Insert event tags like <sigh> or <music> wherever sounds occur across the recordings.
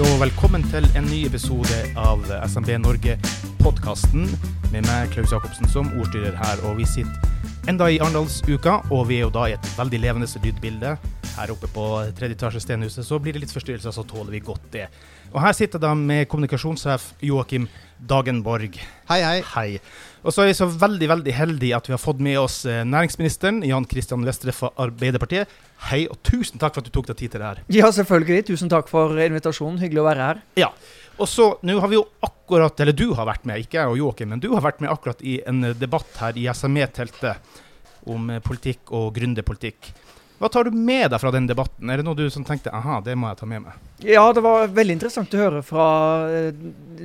velkommen til en ny episode av SMB Norge-podkasten med meg, Klaus Jacobsen, som ordstyrer her. Og vi sitter enda i Arendalsuka, og vi er jo da i et veldig levende lydbilde. Her oppe på tredje etasje Stenhuset, så blir det litt forstyrrelser, så tåler vi godt det. Og her sitter de med kommunikasjonssjef Joakim Dagenborg. Hei, hei. Hei. Og så er vi så veldig veldig heldige at vi har fått med oss eh, næringsministeren, Jan Kristian Vestre fra Arbeiderpartiet. Hei, og tusen takk for at du tok deg tid til det her. Ja, selvfølgelig. Tusen takk for invitasjonen. Hyggelig å være her. Ja. Og så, nå har vi jo akkurat, eller du har vært med, ikke jeg og Joakim, men du har vært med akkurat i en debatt her i SME-teltet om politikk og gründerpolitikk. Hva tar du med deg fra den debatten? Er det noe du som tenkte aha, det må jeg ta med meg? Ja, det var veldig interessant å høre fra eh,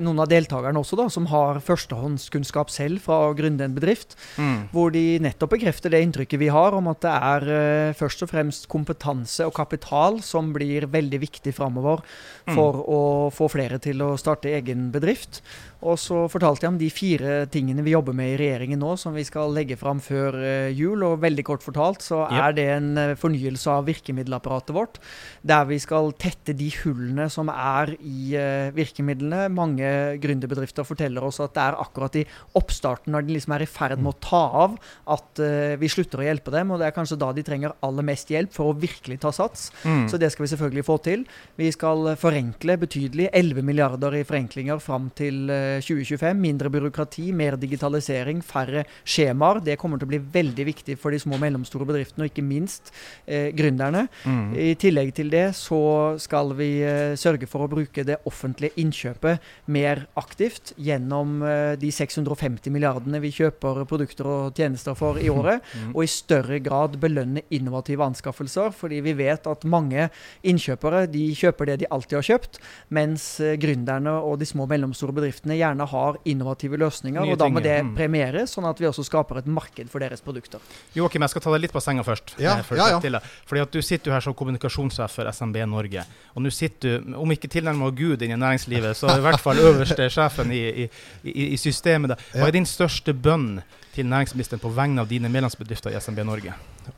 noen av deltakerne også, da, som har førstehåndskunnskap selv fra å gründe en bedrift. Mm. Hvor de nettopp bekrefter det inntrykket vi har om at det er uh, først og fremst kompetanse og kapital som blir veldig viktig framover mm. for mm. å få flere til å starte egen bedrift. Og så fortalte jeg om de fire tingene vi jobber med i regjeringen nå, som vi skal legge fram før uh, jul. Og veldig kort fortalt så er det en uh, fornyelse av virkemiddelapparatet vårt, der vi skal tette de hullene som er i uh, virkemidlene. Mange gründerbedrifter forteller oss at det er akkurat i oppstarten, når de liksom er i ferd med å ta av, at vi slutter å hjelpe dem. Og det er kanskje da de trenger aller mest hjelp for å virkelig ta sats. Mm. Så det skal vi selvfølgelig få til. Vi skal forenkle betydelig. 11 milliarder i forenklinger fram til 2025. Mindre byråkrati, mer digitalisering, færre skjemaer. Det kommer til å bli veldig viktig for de små og mellomstore bedriftene, og ikke minst eh, gründerne. Mm. I tillegg til det så skal vi eh, sørge for å bruke det offentlige innkjøpet mer aktivt gjennom eh, de 650 milliardene vi kjøper produkter og tjenester for i <laughs> året, mm. og i større grad belønne innovative anskaffelser, fordi vi vet at mange innkjøpere de kjøper det de alltid har kjøpt, mens eh, gründerne og de små og mellomstore bedriftene gjerne har innovative løsninger. Nye og da må det mm. premieres, sånn at vi også skaper et marked for deres produkter. Joakim, jeg skal ta deg litt på senga først. Ja, først ja, ja. Fordi at Du sitter jo her som kommunikasjonssjef for SMB Norge. Og nå sitter du, om ikke tilnærmet Gud inn i næringslivet, så i hvert fall øverste sjefen i, i, i, i systemet. Da. Hva er din største bønn til næringsministeren på vegne av dine medlemsbedrifter i SMB Norge?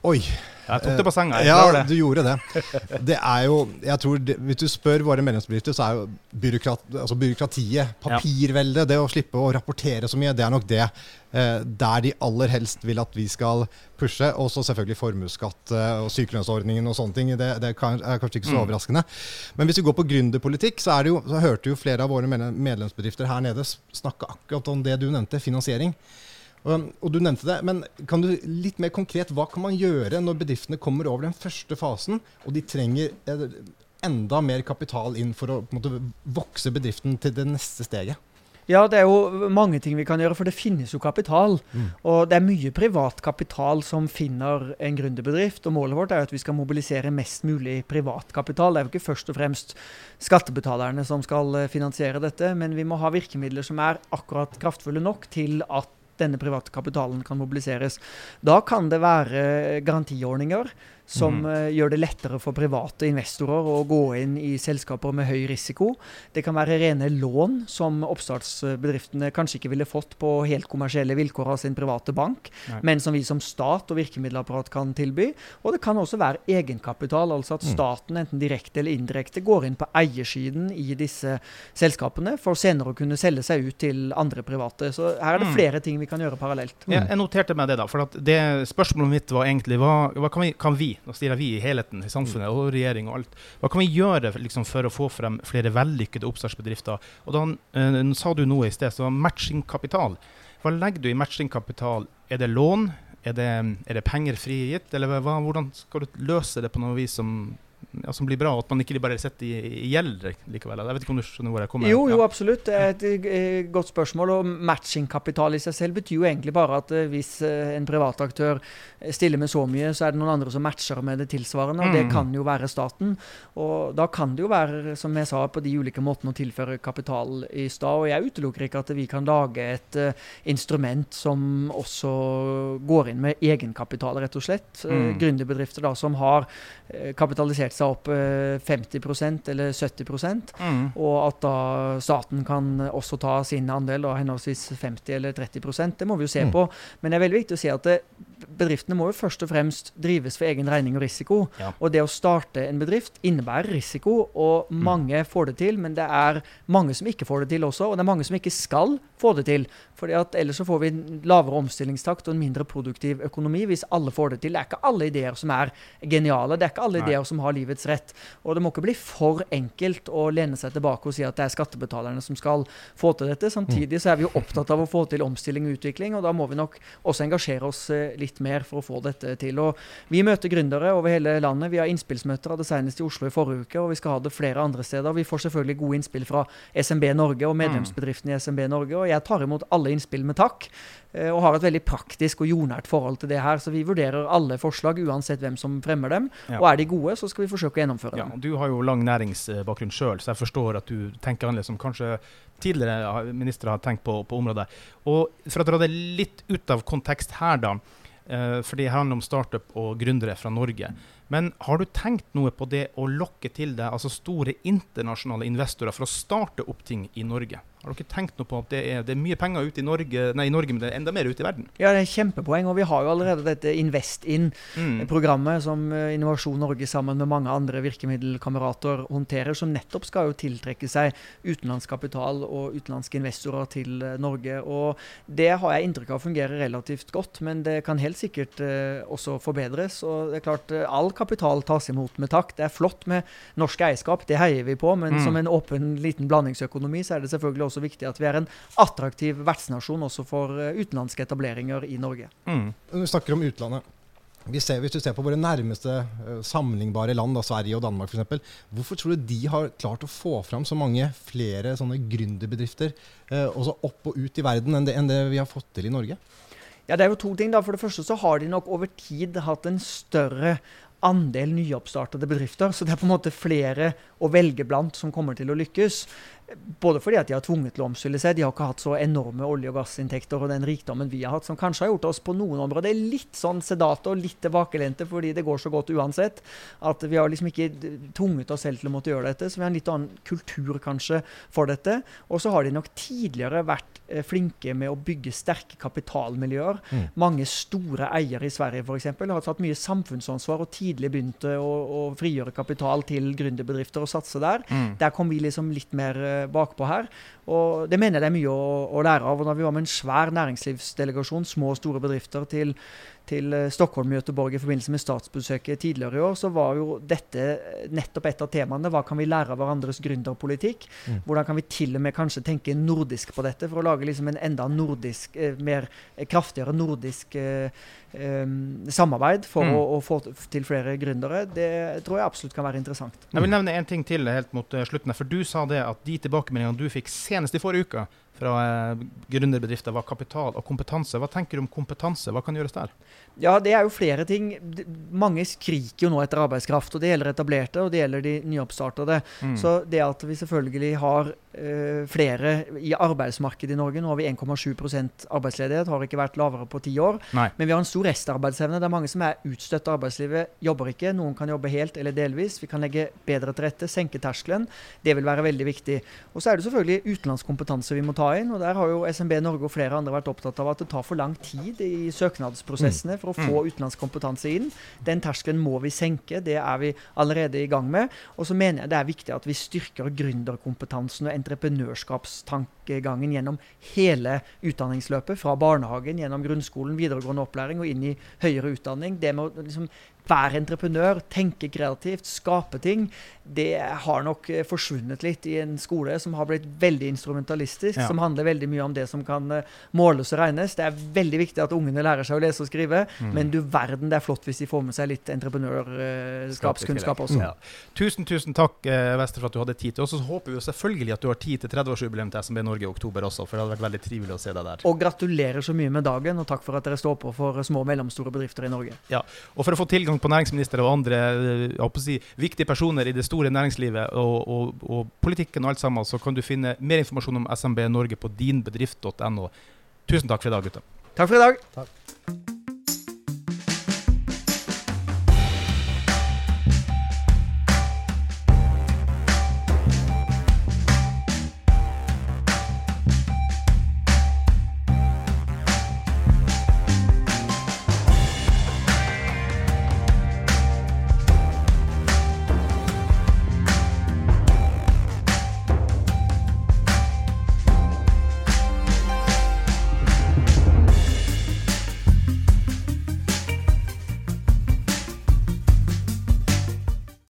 Oi. Jeg tok det på senga. ja, det. du gjorde det. Det er jo, jeg tror det, Hvis du spør våre medlemsbedrifter, så er jo byråkrat, altså byråkratiet, papirveldet, det å slippe å rapportere så mye, det er nok det eh, der de aller helst vil at vi skal pushe. Og så selvfølgelig formuesskatt eh, og sykelønnsordningen og sånne ting. Det, det er kanskje ikke så mm. overraskende. Men hvis vi går på gründerpolitikk, så, det jo, så hørte jo flere av våre medlemsbedrifter her nede snakke akkurat om det du nevnte, finansiering. Og, og, du nevnte det, men kan du litt mer konkret, hva kan man gjøre når bedriftene kommer over den første fasen, og de trenger eh, enda mer kapital inn for å måte, vokse bedriften til det neste steget? Ja, det er jo mange ting vi kan gjøre, for det finnes jo kapital. Mm. Og det er mye privat kapital som finner en gründerbedrift. Og målet vårt er at vi skal mobilisere mest mulig privat kapital. Det er jo ikke først og fremst skattebetalerne som skal eh, finansiere dette, men vi må ha virkemidler som er akkurat kraftfulle nok til at denne private kapitalen kan mobiliseres. Da kan det være garantiordninger som mm. gjør det lettere for private investorer å gå inn i selskaper med høy risiko. Det kan være rene lån som oppstartsbedriftene kanskje ikke ville fått på helt kommersielle vilkår av sin private bank, Nei. men som vi som stat og virkemiddelapparat kan tilby. Og det kan også være egenkapital, altså at mm. staten enten direkte eller indirekte går inn på eiersiden i disse selskapene, for senere å kunne selge seg ut til andre private. Så her er det mm. flere ting vi kan gjøre parallelt. Ja, jeg noterte meg det, da. For det spørsmålet mitt var egentlig hva, hva kan, vi, kan vi nå stiller vi i helheten i samfunnet og regjering og alt. Hva kan vi gjøre liksom, for å få frem flere vellykkede oppstartsbedrifter? Og da uh, sa du noe i sted, så matchingkapital. Hva legger du i matchingkapital? Er det lån? Er det, er det penger frigitt? Eller hva, hvordan skal du løse det på noe vis som ja, som blir bra, og at man ikke bare setter i, i gjeld likevel? Jeg vet ikke om du skjønner hvor jeg kommer Jo, jo, absolutt. Det er et, eh, godt spørsmål. Og matchingkapital i seg selv betyr jo egentlig bare at uh, hvis en en privataktør stiller med så mye, så er det noen andre som matcher med det tilsvarende, og mm. det kan jo være staten. Og da kan det jo være, som jeg sa, på de ulike måtene å tilføre kapital i stad. Og jeg utelukker ikke at vi kan lage et instrument som også går inn med egenkapital, rett og slett. Mm. Gründerbedrifter da som har kapitalisert seg opp 50 eh, eller 70 mm. og at da staten kan også ta sin andel, da henholdsvis 50 eller 30% Det må vi jo se mm. på. Men det er veldig viktig å si at det, bedriftene må jo først og fremst drives for egen regning og risiko. Ja. Og det å starte en bedrift innebærer risiko, og Mm. mange får det til. Men det er mange som ikke får det til også, og det er mange som ikke skal få det til. Fordi at Ellers så får vi en lavere omstillingstakt og en mindre produktiv økonomi hvis alle får det til. Det er ikke alle ideer som er geniale, det er ikke alle Nei. ideer som har livets rett. Og det må ikke bli for enkelt å lene seg tilbake og si at det er skattebetalerne som skal få til dette. Samtidig så er vi jo opptatt av å få til omstilling og utvikling, og da må vi nok også engasjere oss eh, litt mer for å få dette til. Og vi møter gründere over hele landet. Vi har innspillsmøter, hadde senest i Oslo i forrige uke, og vi skal ha det flere andre steder. Vi får selvfølgelig gode innspill fra SMB Norge og medlemsbedriftene i SMB Norge, og jeg tar imot alle innspill med takk. eh, Og har et veldig praktisk og jordnært forhold til det her. Så vi vurderer alle forslag, uansett hvem som fremmer dem. Ja. Og er de gode, så skal vi forsøke å gjennomføre dem. Ja, Du har jo lang næringsbakgrunn sjøl, så jeg forstår at du tenker annerledes som kanskje tidligere ministre har tenkt på på området. Og For å dra det litt ut av kontekst her, da, for det handler om startup og gründere fra Norge. Men har du tenkt noe på det å lokke til deg altså store internasjonale investorer for å starte opp ting i Norge? Har dere tenkt noe på at det er, det er mye penger ute i Norge, nei, i Norge, men det er enda mer ute i verden? Ja, det er kjempepoeng. Og vi har jo allerede dette Invest Mm. Som eh, Innovasjon Norge sammen med mange andre virkemiddelkamerater håndterer, som nettopp skal jo tiltrekke seg utenlandskapital og utenlandske investorer til eh, Norge. Og det har jeg inntrykk av fungerer relativt godt, men det kan helt sikkert eh, også forbedres. Og det er klart, all kapital tas imot med takk. Det er flott med norsk eierskap, det heier vi på, men Mm. som en åpen liten blandingsøkonomi så er det selvfølgelig også viktig at vi er en attraktiv vertsnasjon også for eh, utenlandske etableringer i Norge. Mm. Når vi snakker om utlandet. Vi ser, hvis du ser på våre nærmeste eh, sammenlignbare land, da, Sverige og Danmark f.eks., hvorfor tror du de har klart å få fram så mange flere sånne gründerbedrifter eh, også opp og ut i verden enn det, enn det vi har fått til i Norge? Ja, Det er jo to ting. da. For det første så har de nok over tid hatt en større andel nyoppstartede bedrifter. Så det er på en måte flere å velge blant som kommer til å lykkes. Både fordi at de har tvunget til å omstille seg. De har ikke hatt så enorme olje- og gassinntekter og den rikdommen vi har hatt, som kanskje har gjort oss på noen områder litt sånn sedate og litt tilbakelente fordi det går så godt uansett. At vi har liksom ikke tvunget oss selv til å måtte gjøre dette. Så vi har en litt annen kultur kanskje for dette. Og så har de nok tidligere vært eh, flinke med å bygge sterke kapitalmiljøer. Mm. Mange store eiere i Sverige eksempel, har tatt mye samfunnsansvar og tidlig begynte å, å frigjøre kapital til gründerbedrifter og satse der. Mm. Der kom vi liksom litt mer eh, bakpå her. Og det mener jeg det er mye å, å lære av. Og da vi var med en svær næringslivsdelegasjon, små og store bedrifter, til, til eh, Stockholm og Göteborg i forbindelse med statsbesøket tidligere i år, så var jo dette nettopp et av temaene. Hva kan vi lære av hverandres gründerpolitikk? Mm. Hvordan kan vi til og med kanskje tenke nordisk på dette, for å lage liksom en enda nordisk, eh, mer eh, kraftigere nordisk eh, eh, samarbeid for Mm. å, å få til flere gründere? Det tror jeg absolutt kan være interessant. Jeg vil nevne en ting til helt mot eh, slutten. For du sa det at de tilbakemeldingene du fikk senest i forrige uke fra eh, gründerbedrifter, var kapital og kompetanse. Hva tenker du om kompetanse? Hva kan gjøres der? Ja, det er jo flere ting. Mange skriker jo nå etter arbeidskraft, og det gjelder etablerte, og det gjelder de nyoppstartede. Mm. Så det at vi selvfølgelig har uh, flere i arbeidsmarkedet i Norge, nå har vi 1,7% arbeidsledighet, har ikke vært lavere på ti år. Nei. Men vi har en stor restarbeidsevne. Det er mange som er utstøtt av arbeidslivet, jobber ikke. Noen kan jobbe helt eller delvis. Vi kan legge bedre til rette, senke terskelen. Det vil være veldig viktig. Og så er det selvfølgelig utenlandsk kompetanse vi må ta inn. Og der har jo SMB Norge og flere andre vært opptatt av at det tar for lang tid i søknadsprosessene for å få utenlandsk kompetanse inn. Den terskelen må vi senke. Det er vi allerede i gang med. Og så mener jeg det er viktig at vi styrker gründerkompetansen og entreprenørskapstankegangen gjennom hele utdanningsløpet. Fra barnehagen, gjennom grunnskolen, videregående opplæring og inn i høyere utdanning. Det med å liksom være entreprenør, tenke kreativt, skape ting, det har nok eh, forsvunnet litt i en skole som har blitt veldig instrumentalistisk, Ja. som handler veldig mye om det som kan eh, måles og regnes. Det er veldig viktig at ungene lærer seg å lese og skrive, Mm. men du verden, det er flott hvis de får med seg litt entreprenørskapskunnskap også. Ja. Tusen, tusen takk, eh, Vester, for at du hadde tid til oss. Og så håper vi selvfølgelig at du har tid til 30-årsjubileum til SMB Norge i oktober også, for det hadde vært veldig trivelig å se deg der. Og gratulerer så mye med dagen, og takk for at dere står på for små og mellomstore bedrifter i Norge. Og for å få tilgang på næringsminister og andre eh, jeg å si, viktige personer i det store næringslivet og, og, og politikken og alt sammen, så kan du finne mer informasjon om SMB Norge på dinbedrift.no. Tusen takk for i dag, gutter. Takk for i dag. Takk.